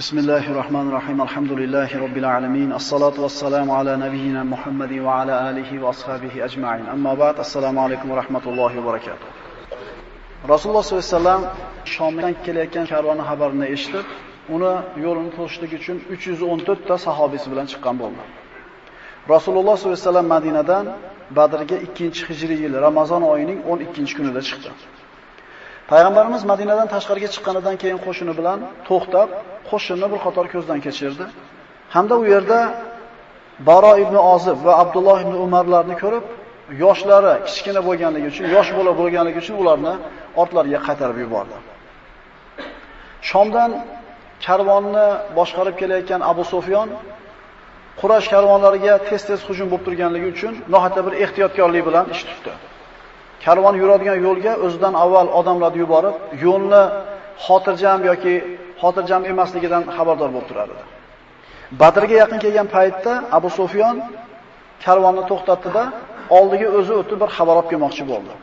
بسم الله الرحمن الرحيم الحمد لله رب العالمين الصلاة والسلام على نبينا محمد وعلى آله وأصحابه أجمعين أما بعد السلام عليكم ورحمة الله وبركاته Rasululloh sollallohu alayhi vasallam Shomdan kelayotgan karvonni xabarini eshitib, uni yo'lini to'sishlik uchun 314 ta sahobisi bilan chiqqan bo'ldi. Rasululloh sollallohu alayhi vasallam Madinadan Badrga 2-hijriy yil Ramazon oyining 12-kunida chiqdi. Payg'ambarimiz Madinadan tashqariga chiqqanidan keyin qo'shini bilan to'xtab, qo'shinni bir qator ko'zdan kechirdi. Hamda u yerda Baro ibn Ozib va Abdulloh ibn Umarlarni ko'rib, yoshlari kichkina bo'lganligi uchun, yosh bola bo'lganligi uchun ularni ortlariga qaytarib yubordi. Shomdan karvonni boshqarib kelayotgan Abu Sufyon Quraysh karvonlariga tez-tez hujum bo'lib turganligi uchun nohata bir ehtiyotkorlik bilan ish tutdi. Karvon yuradigan yo'lga o'zidan avval odamlarni yuborib, yo'lni xotirjam yoki xotirjam emasligidan xabardor bo'lib turardi. Badrga yaqin kelgan paytda Abu Sufyon karvonni to'xtatdi-da, oldiga o'zi o'tib bir xabar olib kelmoqchi bo'ldi.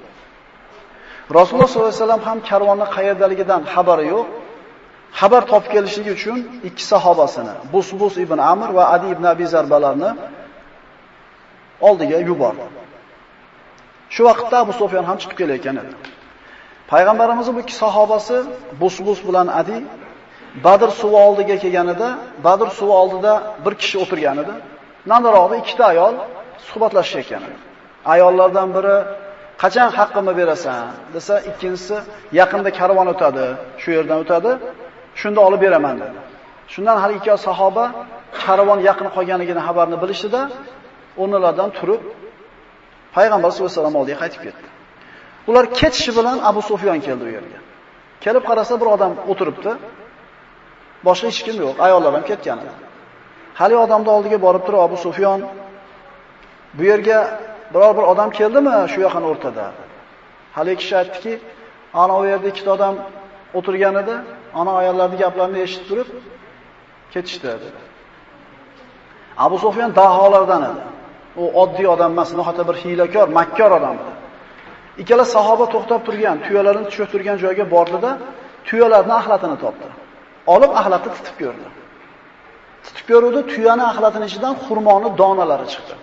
Rasululloh sollallohu alayhi vasallam ham karvonni qayerdaligidan xabari yo'q. Xabar topib kelishligi uchun ikki sahobasini, Busbus ibn Amr va Adi ibn Abi Zarbalarni oldiga yubordi. Shu vaqtda Abu Sufyon ham chiqib kelayotgan edi. Payg'ambarimizning bu ikki sahobasi Busbus bilan Adi Badr suvi oldiga kelganida, Badr suvi oldida bir kishi o'tirgan edi. Nariroqda ikkita ayol suhbatlashayotgan edi. Ayollardan biri qachon haqqimni berasan desa, ikkinchisi yaqinda karvon o'tadi, shu yerdan o'tadi, shunda olib beraman dedi. Shundan hali ikki sahoba karvon yaqin qolganligini xabarni bilishdi-da, o'rnalaridan turib Payg'ambar sollallohu alayhi vasallam oldiga qaytib ketdi. Ular ketishi bilan Abu Sufyon keldi u yerga. Kelib qarasa bir odam o'tiribdi. Boshqa hech kim yo'q, ayollar ham ketgan edi. Hali odamni oldiga borib turib Abu Sufyon bu yerga biror bir odam keldimi shu yoqan o'rtada? Hali kishi aytdiki, ana u yerda ikkita odam o'tirgan edi, ana ayollarning gaplarini eshitib turib ketishdi dedi. Abu Sufyon daholardan edi. U oddiy odam emas, nohata bir hiylakor, makkor odam edi. Ikkala sahoba to'xtab turgan, tuyalarini tushib turgan joyga bordida, tuyalarning axlatini topdi. Olib axlatni titib ko'rdi. Titib ko'ruvdi, tuyani axlatining ichidan xurmoni donalari chiqdi.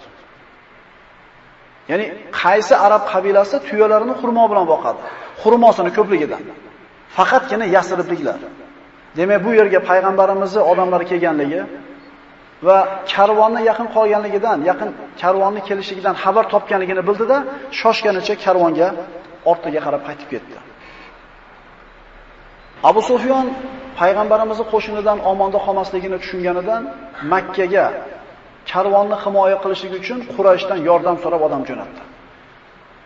Ya'ni qaysi arab qabilasi tuyalarini xurmo bilan boqadi? Xurmosini ko'pligidan. Faqatgina yasiribliklar. Demak, bu yerga payg'ambarimizni odamlari kelganligi va karvonni yaqin qolganligidan, yaqin karvonni kelishligidan xabar topganligini bildida, shoshganicha karvonga ortiga qarab qaytib ketdi. Abu Sufyon payg'ambarimizning qo'shinidan omonda qolmasligini tushunganidan Makkaga karvonni himoya qilishlik uchun Qurayshdan yordam so'rab odam jo'natdi.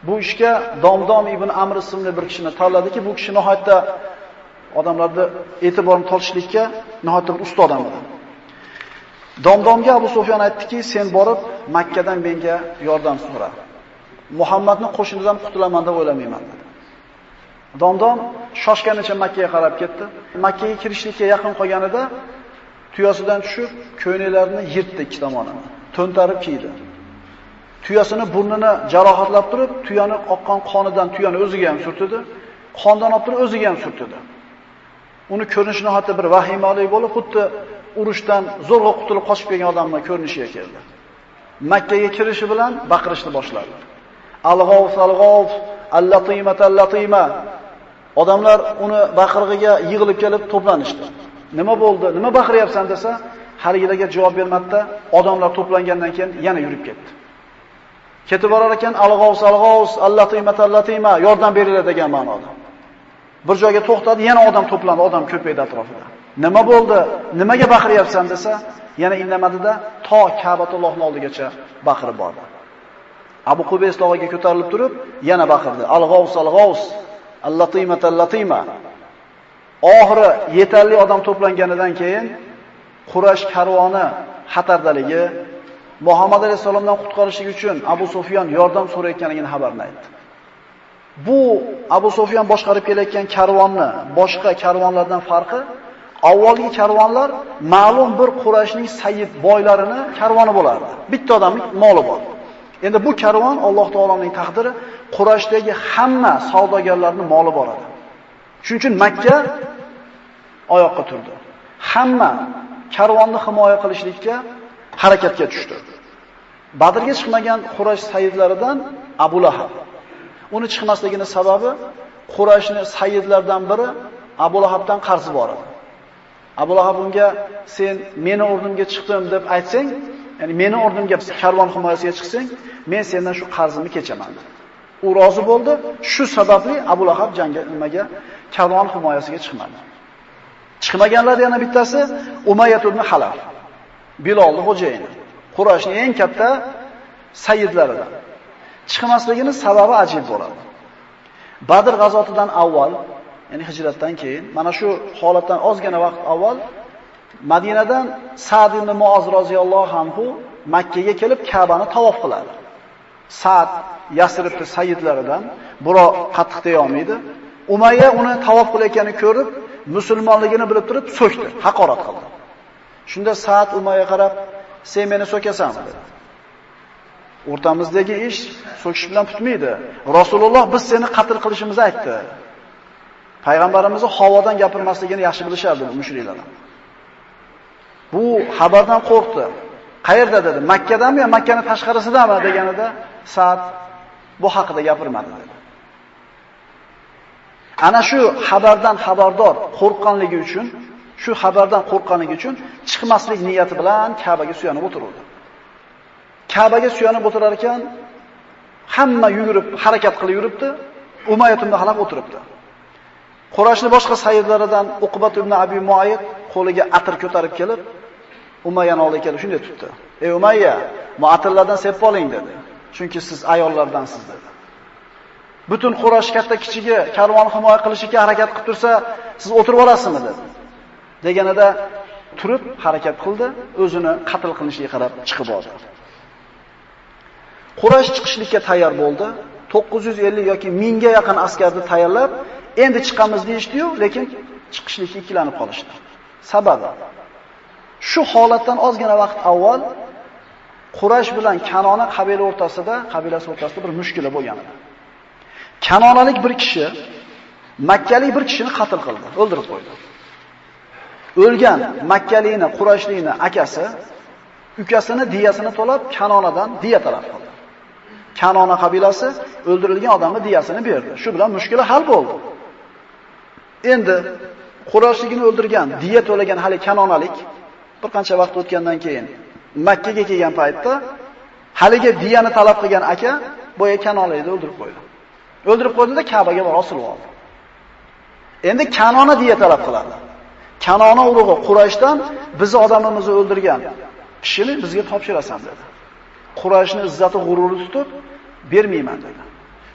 Bu ishga Domdom ibn Amr ismli bir kishini tanladiki, bu kishi nihoyatda odamlarni e'tiborini tortishlikka nihoyatda bir usta odam edi. Domdomga Abu Sufyon aytdiki, sen borib Makkadan menga yordam so'ra. Muhammadni qo'shinidan qutulaman deb o'ylamayman dedi. Domdom shoshganicha Makkaga qarab ketdi. Makkaga kirishlikka yaqin qolganida tuyasidan tushib, ko'ynaklarini yirtdi ikki tomonini. To'ntarib kiydi. Tuyasini burnini jarohatlab turib, tuyani oqqan qonidan tuyani o'ziga ham surtdi. Qondan olib turib o'ziga ham surtdi. Uni ko'rinishi hatto bir vahimali bo'lib, xuddi urushdan zo'rg'a qutulib qochib kelgan odamning ko'rinishiga keldi. Makkaga kirishi bilan baqirishni boshladi. Alg'ov salg'ov al-latima. Odamlar uni baqirg'iga yig'ilib kelib to'planishdi. Nima bo'ldi? Nima baqiryapsan desa, haligilarga javob bermadi odamlar to'plangandan keyin yana yurib ketdi. Ketib borar ekan alg'ovs alg'ovs al-g'avs, latima yordam beringlar degan ma'noda. Bir joyga to'xtadi, yana odam to'plandi, odam ko'paydi atrofida. Nima bo'ldi? Nimaga baqiryapsan desa, yana indamadida to Ka'batullohning oldigacha baqirib bordi. Abu Qubays tog'iga ko'tarilib turib, yana baqirdi. Al-g'avs al-g'avs, al-latima al-latima. Oxiri yetarli odam to'planganidan keyin Qurash karvoni xatardaligi Muhammad alayhisolamdan qutqarishlik uchun Abu Sufyon yordam so'rayotganligini xabarini aytdi. Bu Abu Sufyon boshqarib kelayotgan karvonni boshqa karvonlardan farqi avvalgi karvonlar ma'lum bir Qurayshning sayyid boylarini karvoni bo'lardi. Bitta odamning moli bor. Endi bu karvon Alloh taoloning taqdiri Qurayshdagi hamma savdogarlarning moli boradi. Shuning uchun Makka oyoqqa turdi. hamma karvonni himoya qilishlikka harakatga tushdi. Badrga chiqmagan Quraysh sayyidlaridan Abu Lahab. Uni chiqmasligining sababi Qurayshning sayyidlaridan biri Abu Lahabdan qarzi bor edi. Abu Lahab unga sen meni o'rnimga chiqdim deb aytsang, ya'ni meni o'rnimga karvon himoyasiga chiqsang, men sendan shu qarzimni kechaman. U rozi bo'ldi. Shu sababli Abu Lahab jangga nimaga karvon himoyasiga chiqmadi. Chiqmaganlar yana bittasi Umayyat ibn Halaf. Bilolning xo'jayini. Qurayshning eng katta sayyidlaridan. Chiqmasligining sababi ajib bo'ladi. Badr g'azotidan avval, ya'ni hijratdan keyin, mana shu holatdan ozgina vaqt avval Madinadan Sa'd ibn Muoz roziyallohu anhu Makka ga kelib Ka'bani tavof qiladi. Sa'd Yasribning sayyidlaridan biroq qattiq deya olmaydi. Umayya uni tavof qilayotganini ko'rib, musulmonligini bilib turib so'kdi, haqorat qildi. Shunda Sa'd Umayya qarab, "Sen meni so'kasan" dedi. O'rtamizdagi ish so'kish bilan tutmaydi. Rasululloh biz seni qatl qilishimizni aytdi. Payg'ambarimizni havodan gapirmasligini yaxshi bilishardi bu mushriklar. Bu xabardan qo'rqdi. Qayerda dedi? Makkadanmi yo Makkaning tashqarisidami deganida Sa'd bu haqida gapirmadi dedi. Ana shu xabardan xabardor qo'rqqanligi uchun, shu xabardan qo'rqqanligi uchun chiqmaslik niyati bilan Ka'baga suyanib o'tirdi. Ka'baga suyanib o'tirar ekan, hamma yugurib, harakat qilib yuribdi, Umayyat ibn o'tiribdi. Qurashni boshqa sayyidlaridan Uqbat ibn Abi Muayyid qo'liga atir ko'tarib kelib, Umayyani oldi kelib shunday tutdi. "Ey Umayya, mu'atillardan sepib oling" dedi. Chunki siz ayollardansiz dedi. Butun Quraysh katta kichigi karvon himoya qilishga harakat qilib tursa, siz o'tirib olasizmi dedi. Deganida turib harakat qildi, o'zini qatl qilishiga qarab chiqib oldi. Quraysh chiqishlikka tayyor bo'ldi. 950 yoki 1000 ga yaqin askarni tayyorlab, endi chiqamiz deyishdi-yu, lekin chiqishlikka ikkilanib qolishdi. Sababi shu holatdan ozgina vaqt avval Qurash bilan Kanona qabila o'rtasida, qabilasi o'rtasida bir mushkula bo'lgan edi. Kanonalik bir kishi Makkalik bir kishini qatl qildi, o'ldirib qo'ydi. O'lgan Makkalikni, Qurashlikni akasi ukasini diyasini to'lab Kanonadan diya talab qildi. Kanona qabilasi o'ldirilgan odamni diyasini berdi. Shu bilan mushkula hal bo'ldi. Endi Qurashligini o'ldirgan, diya to'lagan hali Kanonalik bir qancha vaqt o'tgandan keyin Makka ga kelgan paytda haliga diyani talab qilgan aka boya Kanolayni o'ldirib qo'ydi. O'ldirib qo'ydida Ka'baga borib osilib oldi. Endi Kanona diya talab qiladi. Kanona urug'i Qurayshdan bizni odamimizni o'ldirgan kishini bizga topshirasan dedi. Qurayshni izzati g'ururi tutib bermayman dedi.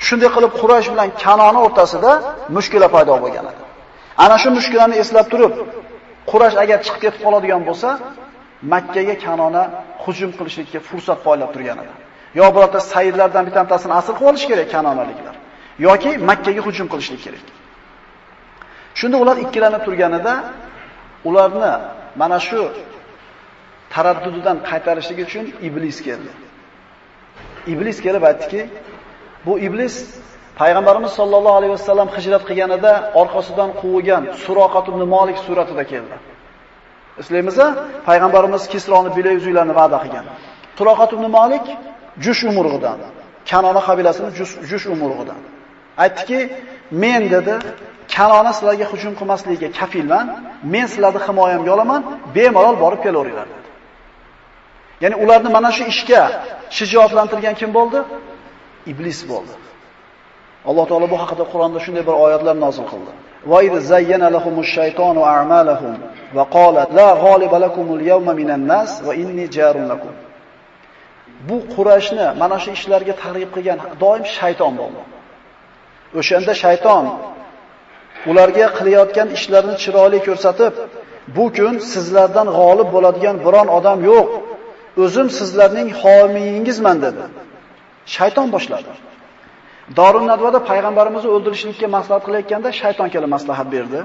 Shunday qilib Quraysh bilan Kanona o'rtasida mushkula paydo bo'lgan edi. Ana shu mushkulani eslab turib, Quraysh agar chiqib ketib qoladigan bo'lsa, Makka ga Kanona hujum qilishlikka fursat poylab turgan edi. Yo birorta sayyidlardan bittasini asl qilib olish kerak Kanonaliklar. yoki Makka ga hujum qilishlik kerak. Shunda ular ikkilanib turganida ularni mana shu taraddudidan qaytarishlik uchun iblis keldi. Iblis kelib aytdiki, bu iblis payg'ambarimiz sollallohu alayhi vasallam hijrat qilganida orqasidan quvigan Suroqat ibn Malik suratida keldi. Eslaymiz, payg'ambarimiz Kisroni bilay uzuylarni va'da qilgan. Suroqat ibn Malik Jush umurg'idan, Kanona qabilasining Jush umurg'idan. Aytdiki, men dedi, Kanona sizlarga hujum qilmasligiga kafilman, men sizlarni himoyamga olaman, bemalol borib kelaveringlar dedi. Ya'ni ularni mana shu ishga shijoatlantirgan kim bo'ldi? Iblis bo'ldi. Alloh taolo bu haqida Qur'onda shunday bir oyatlar nozil qildi. Va iz zayyana lahumush shaytonu a'malahum va qala la g'oliba lakumul yawma minan nas va inni jarun lakum. Bu Qurayshni mana shu ishlarga targ'ib qilgan doim shayton bo'ldi. O'shanda shayton ularga qilayotgan ishlarini chiroyli ko'rsatib, bu kun sizlardan g'olib bo'ladigan biron odam yo'q. O'zim sizlarning homiyingizman dedi. Shayton boshladi. Dorun Nadvada payg'ambarimizni o'ldirishlikka maslahat qilayotganda shayton kelib maslahat berdi.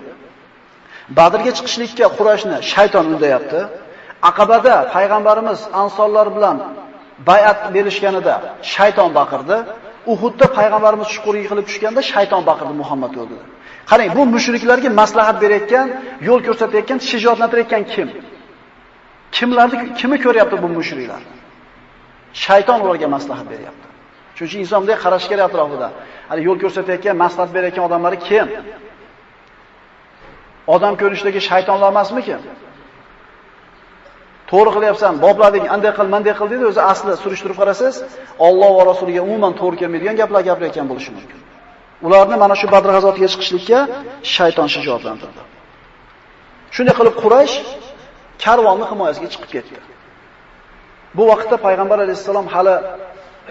Badrga chiqishlikka Qurayshni shayton undayapti. Aqabada payg'ambarimiz ansonlar bilan bay'at berishganida shayton baqirdi. Uhudda payg'ambarimiz chuqur yiqilib tushganda shayton baqirdi Muhammad o'ldi. Qarang, bu mushriklarga maslahat berayotgan, yo'l ko'rsatayotgan, shijoatlantirayotgan kim? Kimlarni kimi ko'ryapti bu mushriklar? Shayton ularga maslahat beryapti. Chunki inson bunday qarash kerak atrofida. Hali yo'l ko'rsatayotgan, maslahat berayotgan odamlar kim? Odam ko'rinishidagi shaytonlar emasmikin? To'g'ri qilyapsan, boblading, anday qil, manday qil dedi, o'zi asli surishtirib qarasangiz, Alloh va rasuliga umuman to'g'ri kelmaydigan gaplar gapirayotgan bo'lishi mumkin. Ularni mana shu Badr g'azotiga chiqishlikka shayton shijoatlantirdi. Shunday qilib Quraysh karvonni himoyasiga chiqib ketdi. Bu vaqtda payg'ambar alayhisalom hali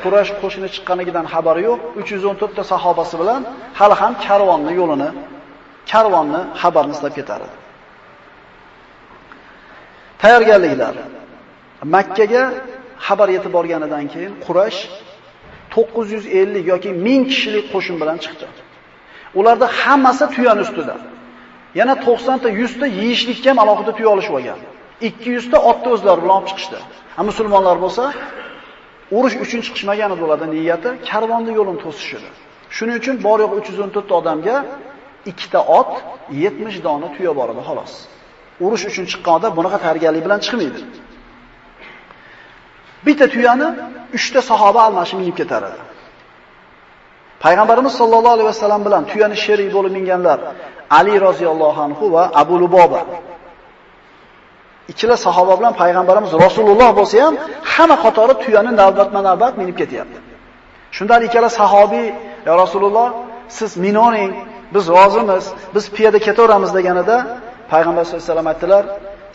Quraysh qo'shini chiqqanligidan xabari yo'q. 314 ta sahobasi bilan hali ham karvonni yo'lini, karvonni xabarni istab ketar edi. Tayyorgarliklar. Makkaga xabar yetib borganidan keyin Quraysh 950 yoki 1000 kishilik qo'shin bilan chiqdi. Ularda hammasi tuyani ustida. Yana 90 ta 100 ta yeyishlikka ham alohida tuya olishib olgan. 200 ta otni o'zlari bilan olib chiqishdi. Ha musulmonlar bo'lsa, urush uchun chiqishmagan edi ularning niyati karvonni yo'lini to'sish edi. Shuning uchun bor yo'q 314 ta odamga ikkita ot, 70 dona tuya bor edi xolos. Urush uchun chiqqan odam bunaqa tayyorgarlik bilan chiqmaydi. Bitta tuyani 3 ta sahoba almashib minib ketar edi. Payg'ambarimiz sollallohu alayhi vasallam bilan tuyani sherik bo'lib minganlar Ali roziyallohu anhu va Abu Luboba. Ikkala sahoba bilan payg'ambarimiz Rasululloh bo'lsa ham hamma qatori tuyani navbatma-navbat minib ketyapti. Shunda ikkala sahobiy, "Ya Rasululloh, siz minoring, biz rozimiz, biz piyoda ketaveramiz" deganida payg'ambar sollallohu alayhi vasallam aytdilar,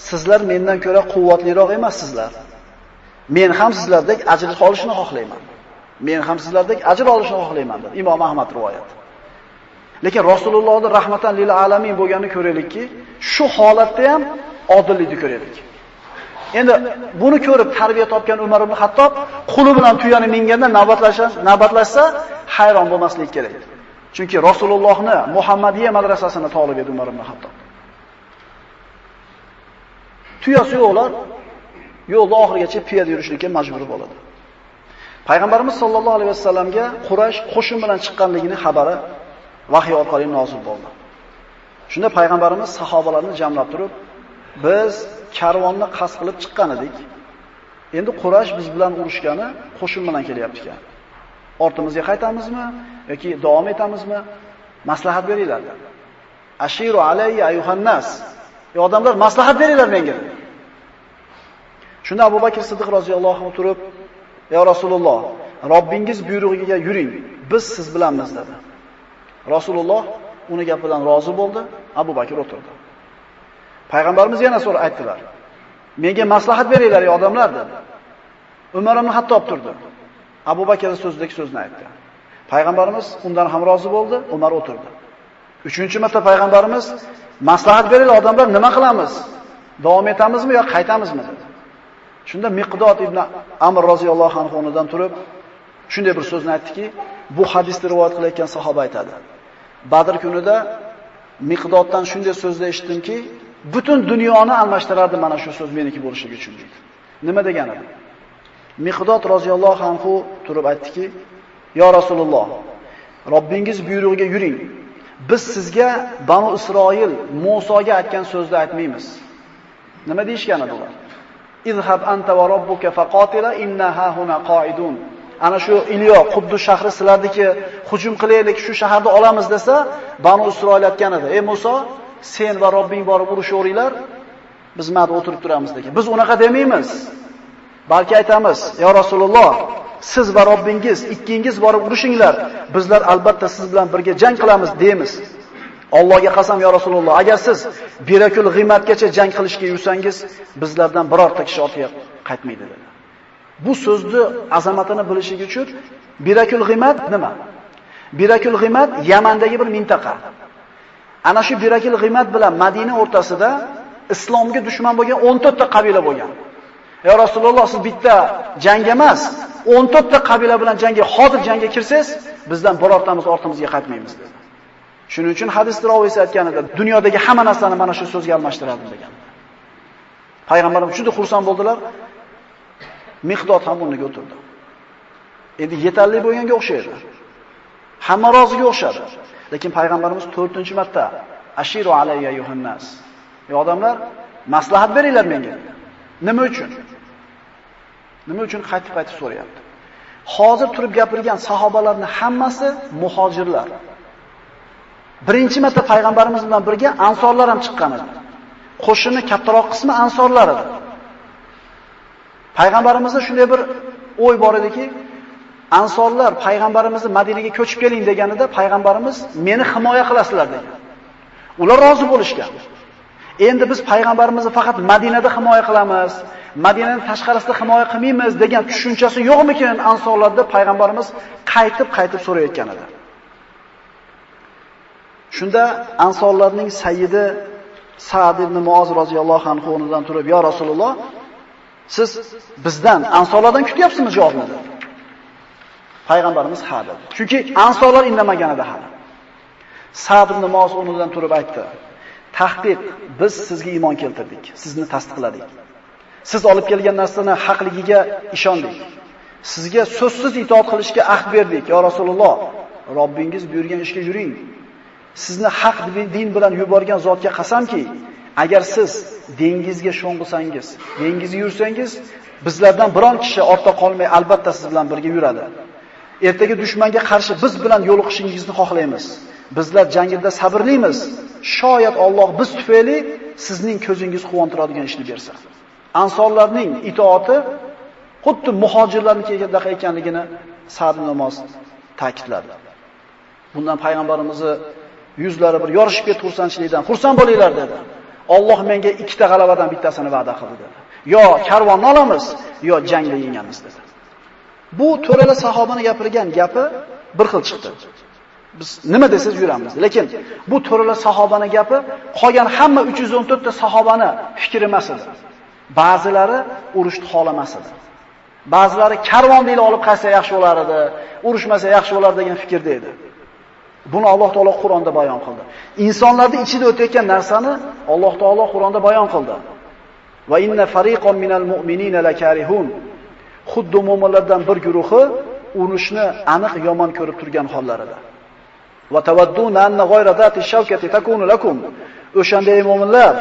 "Sizlar mendan ko'ra quvvatliroq emassizlar. Men ham sizlardek ajr olishni xohlayman. Men ham sizlardek ajr olishni xohlayman" dedi Imom Ahmad rivoyat. Lekin Rasulullohning rahmatan lil alamin bo'lganini ko'raylikki, shu holatda ham odillikni ko'raylik. Endi buni ko'rib tarbiya topgan Umar ibn Hattob quli bilan tuyani minganda navbatlashsa, navbatlashsa hayron bo'lmaslik kerak. Chunki Rasulullohni Muhammadiya madrasasini talab edi Umar ibn Hattob. Tuyasi yo'qlar yo'lda oxirigacha piyoda yurishlikka majbur bo'ladi. Payg'ambarimiz sollallohu alayhi vasallamga Quraysh qo'shin bilan chiqqanligini xabari vahiy orqali nozil bo'ldi. Shunda payg'ambarimiz sahobalarni jamlab turib, biz karvonni qasd qilib chiqqan edik. Endi Quraysh biz bilan urushgani qo'shin bilan kelyapti ekan. Ortimizga qaytamizmi yoki davom etamizmi? Maslahat beringlar. Ashiru alayya ayuhan nas. Ey odamlar, maslahat beringlar menga. Shunda Abu Bakr Siddiq roziyallohu anhu turib, "Ya Rasululloh, Robbingiz buyrug'iga yuring. Biz siz bilanmiz" dedi. Rasululloh uni gapidan rozi bo'ldi, Abu Bakr o'tirdi. Payg'ambarimiz yana so'ra aytdilar. Menga maslahat beringlar ey odamlar dedi. Umar ibn Hattob turdi. Abu Bakr so'zidagi so'zni aytdi. Payg'ambarimiz undan ham rozi bo'ldi, Umar o'tirdi. 3-chi marta payg'ambarimiz maslahat beringlar odamlar nima qilamiz? Davom etamizmi yo qaytamizmi dedi. Shunda Miqdod ibn Amr roziyallohu anhu o'rnidan turib shunday bir so'zni aytdiki, bu hadisni rivoyat qilayotgan sahoba aytadi. Badr kunida Miqdoddan shunday so'zni eshitdimki, butun dunyoni almashtirardi mana shu so'z meniki bo'lishligi uchun dedi. Nima degani bu? Miqdod roziyallohu anhu turib aytdiki, "Ya Rasululloh, Robbingiz buyrug'iga yuring. Biz sizga Banu Isroil Musoga aytgan so'zni aytmaymiz." Nima deyishgan ular? "Izhab anta va robbuka faqatila inna ha huna qoidun." Ana shu Ilyo Quddus shahri sizlardiki hujum qilaylik, shu shaharni olamiz desa, Banu Isroil aytgan edi. "Ey Muso, sen va Robbing borib urushaveringlar, biz mana o'tirib turamiz" degan. Biz unaqa demaymiz. Balki aytamiz, "Ya Rasululloh, siz va Robbingiz ikkingiz borib urushinglar, bizlar albatta siz bilan birga jang qilamiz" deymiz. Allohga qasam ya Rasululloh, agar siz Birakul G'imatgacha jang qilishga yursangiz, bizlardan birorta kishi ortga qaytmaydi dedi. Bu so'zni azamatini bilishingiz uchun Birakul G'imat nima? Birakul G'imat Yamandagi bir mintaqa. Ana shu Birakil G'imat bilan Madina o'rtasida islomga dushman bo'lgan 14 ta qabila bo'lgan. Ya Rasululloh, siz bitta jang emas, 14 ta qabila bilan jangga, hozir jangga kirsangiz, bizdan birortamiz ortimizga qaytmaymiz dedi. Shuning uchun hadis raviysi aytganida, dunyodagi hamma narsani mana shu so'zga almashtiradi degan. Payg'ambarimiz juda xursand bo'ldilar. Miqdod ham o'rniga o'tirdi. Endi yetarli bo'lganga o'xshaydi. Hamma roziga o'xshadi. Lekin payg'ambarimiz 4-marta ashiru alayya yuhannas. Ey odamlar, maslahat beringlar menga. Nima uchun? Nima uchun qaytib-qaytib so'rayapti? Hozir turib gapirgan sahobalarning hammasi muhojirlar. Birinchi marta payg'ambarimiz bilan birga ansorlar ham chiqqan edi. Qo'shinni kattaroq qismi ansorlar edi. Payg'ambarimizda shunday bir o'y bor ediki, ansorlar payg'ambarimizni Madinaga ko'chib keling deganida payg'ambarimiz meni himoya qilasizlar degan. Ular rozi bo'lishgan. Endi biz payg'ambarimizni faqat Madinada himoya qilamiz, Madinaning tashqarisida himoya qilmaymiz degan tushunchasi yo'qmikin ansorlarda payg'ambarimiz qaytib-qaytib so'rayotgan edi. Shunda ansorlarning sayyidi Sa'd ibn Muoz roziyallohu anhu o'rnidan turib, "Ya Rasululloh, siz bizdan ansorlardan kutyapsizmi?" javobni dedi. Payg'ambarimiz ha dedi. Chunki ansorlar indamaganida hali. Sa'd ibn Muoz o'rnidan turib aytdi: "Tahqiq, biz sizga iymon keltirdik, sizni tasdiqladik. Siz olib kelgan narsani haqligiga ishondik. Sizga so'zsiz itoat qilishga ahd berdik, yo Rasululloh. Robbingiz buyurgan ishga yuring. Sizni haq din bilan yuborgan zotga qasamki, agar siz dengizga sho'ng'isangiz, dengizga yursangiz, bizlardan biron kishi ortda qolmay albatta siz bilan birga yuradi. Ertaga dushmanga qarshi biz bilan yo'liqishingizni xohlaymiz. Bizlar jangida sabrlimiz. Shoyat Alloh biz tufayli sizning ko'zingiz quvontiradigan ishni bersa. Ansorlarning itoati xuddi muhojirlarnikiga ekanligini Sa'd namoz ta'kidladi. Bundan payg'ambarimizni yuzlari bir yorishib ketib xursandchilikdan xursand bo'linglar dedi. Alloh menga ikkita g'alabadan bittasini va'da qildi dedi. Yo karvonni olamiz, yo jangda yengamiz dedi. Bu to'rala sahobani gapirgan gapi bir xil chiqdi. Biz nima desangiz yuramiz. Lekin bu to'rala sahobani gapi qolgan hamma 314 ta sahobani fikri emas edi. Ba'zilari urushni xolamas edi. Ba'zilari karvon deyli olib qaysa yaxshi bo'lar edi, urushmasa yaxshi bo'lar degan fikrda edi. Buni Alloh taolo Qur'onda bayon qildi. Insonlarning ichida o'tayotgan narsani Alloh taolo Qur'onda bayon qildi. Va inna fariqon minal mu'minina lakarihun. Xuddi mu'minlardan bir guruhi urushni aniq yomon ko'rib turgan hollarida. Va tawadduna anna ghayra shawkati takunu lakum. O'shanday ey mu'minlar,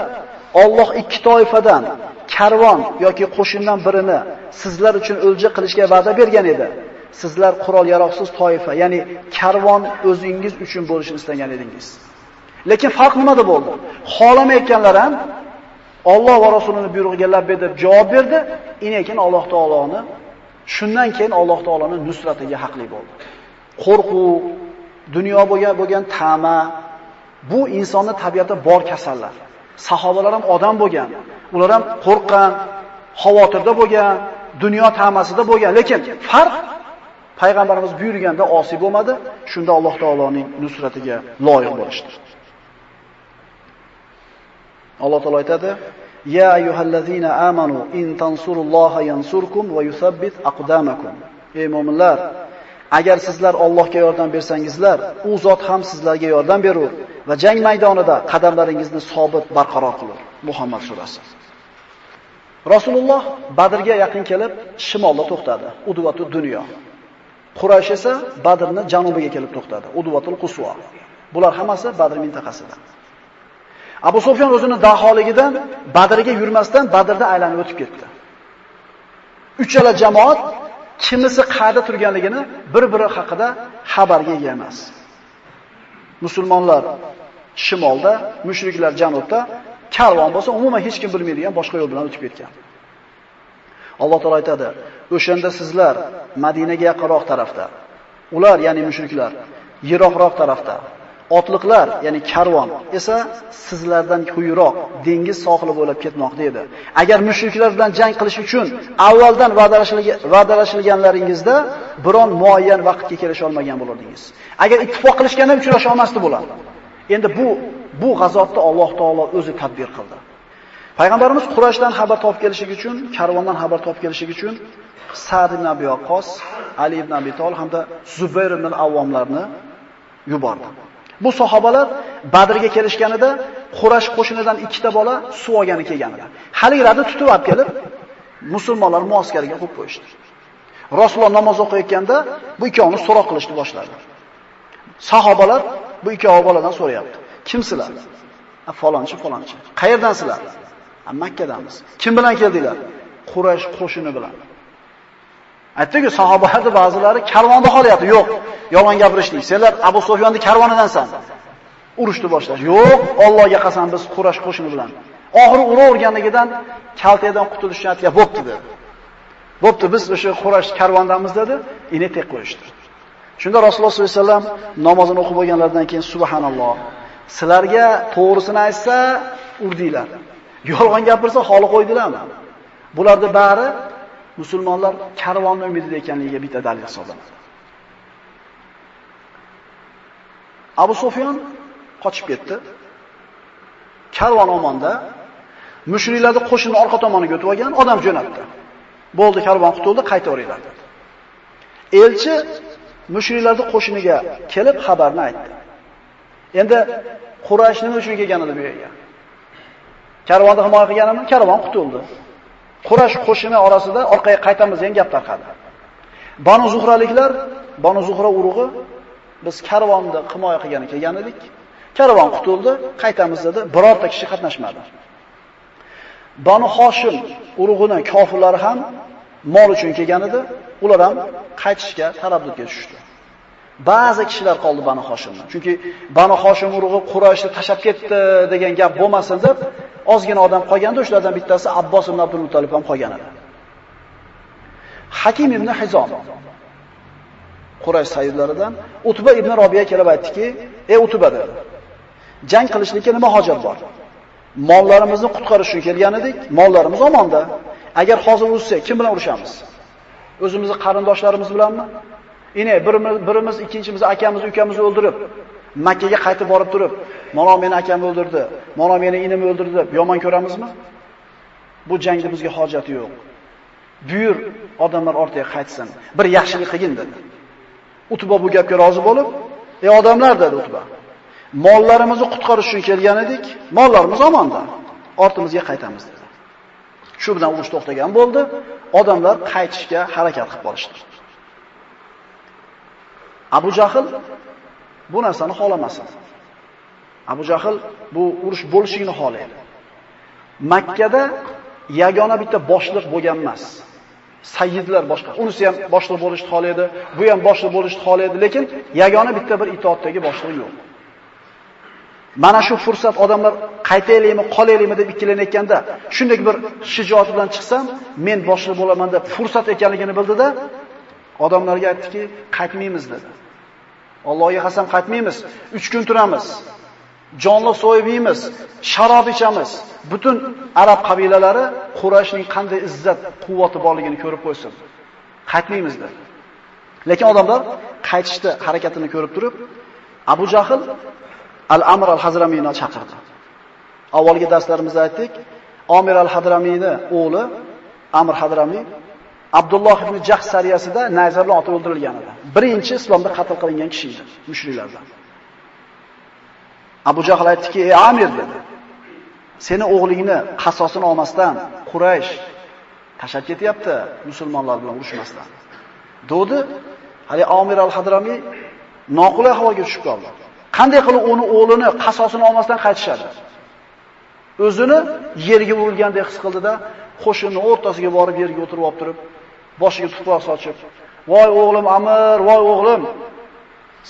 Alloh ikki toifadan karvon yoki qo'shindan birini sizlar uchun o'lja qilishga va'da bergan edi. Sizlar qurol yaroqsiz toifa, ya'ni karvon o'zingiz uchun bo'lishini istagan edingiz. Lekin farq nimada bo'ldi? Xolamayotganlar ham Alloh va Rasulining buyrug'iga labbay deb javob berdi, inekin Alloh taoloni shundan keyin Alloh taoloning nusratiga haqli bo'ldi. Qo'rquv, dunyo bo'lgan bo'lgan tama bu insonning tabiatida bor kasallar. Sahobalar ham odam bo'lgan. Ular ham qo'rqqan, xavotirda bo'lgan, dunyo tamasida bo'lgan. Lekin farq payg'ambarimiz buyurganda osiy bo'lmadi, shunda Alloh taoloning nusratiga loyiq bo'lishdi. Alloh taolo aytadi: "Ya ayyuhallazina amanu in tansurulloha yansurkum va yusabbit aqdamakum." Ey mu'minlar, agar sizlar Allohga yordam bersangizlar, u zot ham sizlarga yordam berur va jang maydonida qadamlaringizni sobit barqaror qilur. Muhammad surasi. Rasululloh Badrga yaqin kelib, shimolda to'xtadi. Udvatu dunyo. Quraysh esa Badrni janubiga kelib to'xtadi. Udvatul Quswa. Bular hammasi Badr mintaqasida. Abu Sufyan o'zini daholigidan Badrga yurmasdan Badrda aylanib o'tib ketdi. Uchala jamoat kimisi qayerda turganligini bir-biri haqida xabarga ega emas. Musulmonlar shimolda, mushriklar janubda, karvon bo'lsa umuman hech kim bilmaydigan boshqa yo'l bilan o'tib ketgan. Alloh taolay aytadi: "O'shanda sizlar Madinaga yaqinroq tarafda, ular, ya'ni mushriklar, yiroqroq tarafda, otliqlar, ya'ni karvon esa sizlardan quyiroq dengiz sohili bo'ylab ketmoqda edi. Agar mushriklar bilan jang qilish uchun avvaldan va'dalashilganlaringizda biron muayyan vaqtga kelisha olmagan bo'lardingiz. Agar ittifoq qilishganda uchrasha olmasdi bular. Endi bu bu g'azotni Alloh taolo o'zi tadbir qildi. Payg'ambarimiz Qurayshdan xabar topib kelishlik uchun, karvondan xabar topib kelishlik uchun Sa'd ibn Abi Waqqos, Ali ibn Abi Talib hamda Zubayr ibn al-Avvomlarni yubordi. Bu sahobalar Badrga kelishganida Qurash qo'shinidan ikkita bola suv olgani kelganlar. Haligilarni tutib olib kelib, musulmonlar muoskariga qo'yib qo'yishdi. Rasululloh namoz o'qiyotganda bu ikkovini so'roq qilishni boshladi. Sahobalar bu ikkovi boladan so'rayapti. Kimsizlar? Falonchi, falonchi. Qayerdansizlar? Makkadanmiz. Kim bilan keldinglar? Quraysh qo'shini bilan. Aytdiki, sahobalarning ba'zilari karvonda qolyapti. Yo'q, yolg'on gapirishdik. Senlar Abu Sufyonning karvonidansan. Urushni boshlash. Yo'q, Allohga qasam biz Quraysh qo'shini bilan. Oxiri uraverganligidan kaltadan qutulish niyatiga bo'pti dedi. Bo'pti, biz o'sha Quraysh karvondamiz dedi, ini tek qo'yishdi. Shunda Rasululloh sollallohu alayhi vasallam namozini o'qib bo'lganlardan keyin subhanalloh. Sizlarga to'g'risini aytsa urdinglar. Yolg'on gapirsa holi qo'ydilarmi? Bularda bari musulmonlar karvonni umidida ekanligiga bitta dalil hisoblanadi. Abu Sufyon qochib ketdi. Karvon omonda mushriklarni qo'shinni orqa tomoniga o'tib olgan odam jo'natdi. Bo'ldi, karvon qutuldi, qaytaveringlar dedi. Elchi mushriklarning qo'shiniga kelib xabarni aytdi. Endi Quraysh nima uchun kelgan edi bu yerga? Karvonni himoya qilganimi? Karvon qutuldi. Quraysh qo'shini orasida orqaga qaytamiz degan gap tarqadi. Banu Zuhraliklar, Banu Zuhra urug'i biz karvonni himoya qilgani kelgan edik. Karvon qutuldi, qaytamiz dedi, birorta kishi qatnashmadi. Banu Hoshim urug'ini kofirlari ham mol uchun kelgan edi, ular ham qaytishga taraddudga tushdi. Ba'zi kishilar qoldi Banu Hoshimdan. Chunki Banu Hoshim urug'i Qurayshni tashab ketdi degan gap bo'lmasin deb ozgina odam qolganda, ulardan bittasi Abbos ibn Abdul Muttalib ham qolgan edi. Hakim ibn Hizom Quraysh sayyidlaridan Utba ibn Robiya kelib aytdiki: "Ey Utba dedi. Jang qilishlikka nima hojat bor? Mollarimizni qutqarish uchun kelgan edik, mollarimiz omonda. Agar hozir ursak, kim bilan urushamiz? O'zimizni qarindoshlarimiz bilanmi? Ine birimiz, birimiz ikkinchimiz akamiz, ukamizni o'ldirib, Makka ga qaytib borib turib, "Mana meni akamni o'ldirdi, mana meni inimni o'ldirdi" deb yomon ko'ramizmi? Bu jangda bizga hojati yo'q. Buyur, odamlar ortiga qaytsin. Bir yaxshilik qilgin dedi. Utba bu gapga rozi bo'lib, "Ey odamlar" dedi Utba. Mollarimizni qutqarish uchun kelgan edik, mollarimiz omonda. Ortimizga qaytamiz dedi. Shu bilan urush to'xtagan bo'ldi. Odamlar qaytishga harakat qilib qolishdi. Abu Jahl bu narsani xolamasin. Abu Jahl bu urush bo'lishini xohlaydi. Makkada yagona bitta boshliq bo'lgan emas. Sayyidlar boshqa. Unisi ham boshliq bo'lishni xohlaydi, bu ham boshliq bo'lishni xohlaydi, lekin yagona bitta bir itoatdagi boshliq yo'q. Mana shu fursat odamlar qaytaylikmi, qolaylikmi deb ikkilanayotganda, shunday bir shijoat bilan chiqsam, men boshliq bo'laman deb fursat ekanligini bildida, odamlarga aytdiki, qaytmaymiz dedi. Allohga qasam qaytmaymiz. 3 kun turamiz. Jonli so'yib yeymiz, sharob ichamiz. Butun arab qabilalari Qurayshning qanday izzat, quvvati borligini ko'rib qo'ysin. Qaytmaymiz dedi. Lekin odamlar qaytishdi harakatini ko'rib turib, Abu Jahl Al-Amr al-Hazramiyni chaqirdi. Avvalgi darslarimizda aytdik, Amir al-Hadramiyni o'g'li Amr Hadramiy Abdulloh ibn Jahsh sariyasida nayza bilan otib o'ldirilgan edi. Birinchi islomda qatl qilingan kishi edi, mushriklardan. Abu Jahl aytdiki, "Ey Amir" dedi. "Seni o'g'lingni qasosini olmasdan Quraysh tashab ketyapti, musulmonlar bilan urushmasdan." Dodi hali Amir al-Hadrami noqulay havoga tushib qoldi. Qanday qilib uni o'g'lini qasosini olmasdan qaytishadi? O'zini yerga urilgandek his qildida, qo'shinning o'rtasiga borib yerga o'tirib olib turib, boshiga tuproq sochib, "Voy o'g'lim Amir, voy o'g'lim,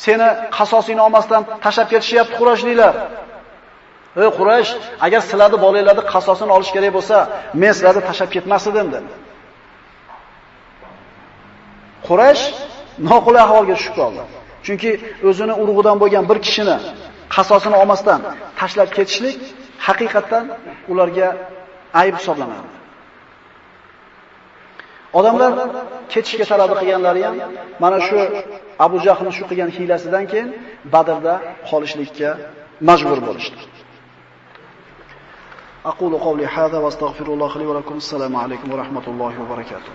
seni qasosingni olmasdan tashab ketishyapti Qurayshliklar." Ey Quraysh, agar sizlarni bolanglarni qasosini olish kerak bo'lsa, men sizlarni tashab ketmas edim dedi. Quraysh noqulay ahvolga tushib qoldi. Chunki o'zini urug'idan bo'lgan bir kishini qasosini olmasdan tashlab ketishlik haqiqatdan ularga ayb hisoblanadi. Odamlar ketishga talab qilganlari ham mana shu Abu Jahlning shu qilgan hiylasidan keyin Badrda qolishlikka majbur bo'lishdi. Aqulu qawli hada va astag'firullohi li va lakum. Assalomu alaykum va rahmatullohi va barakatuh.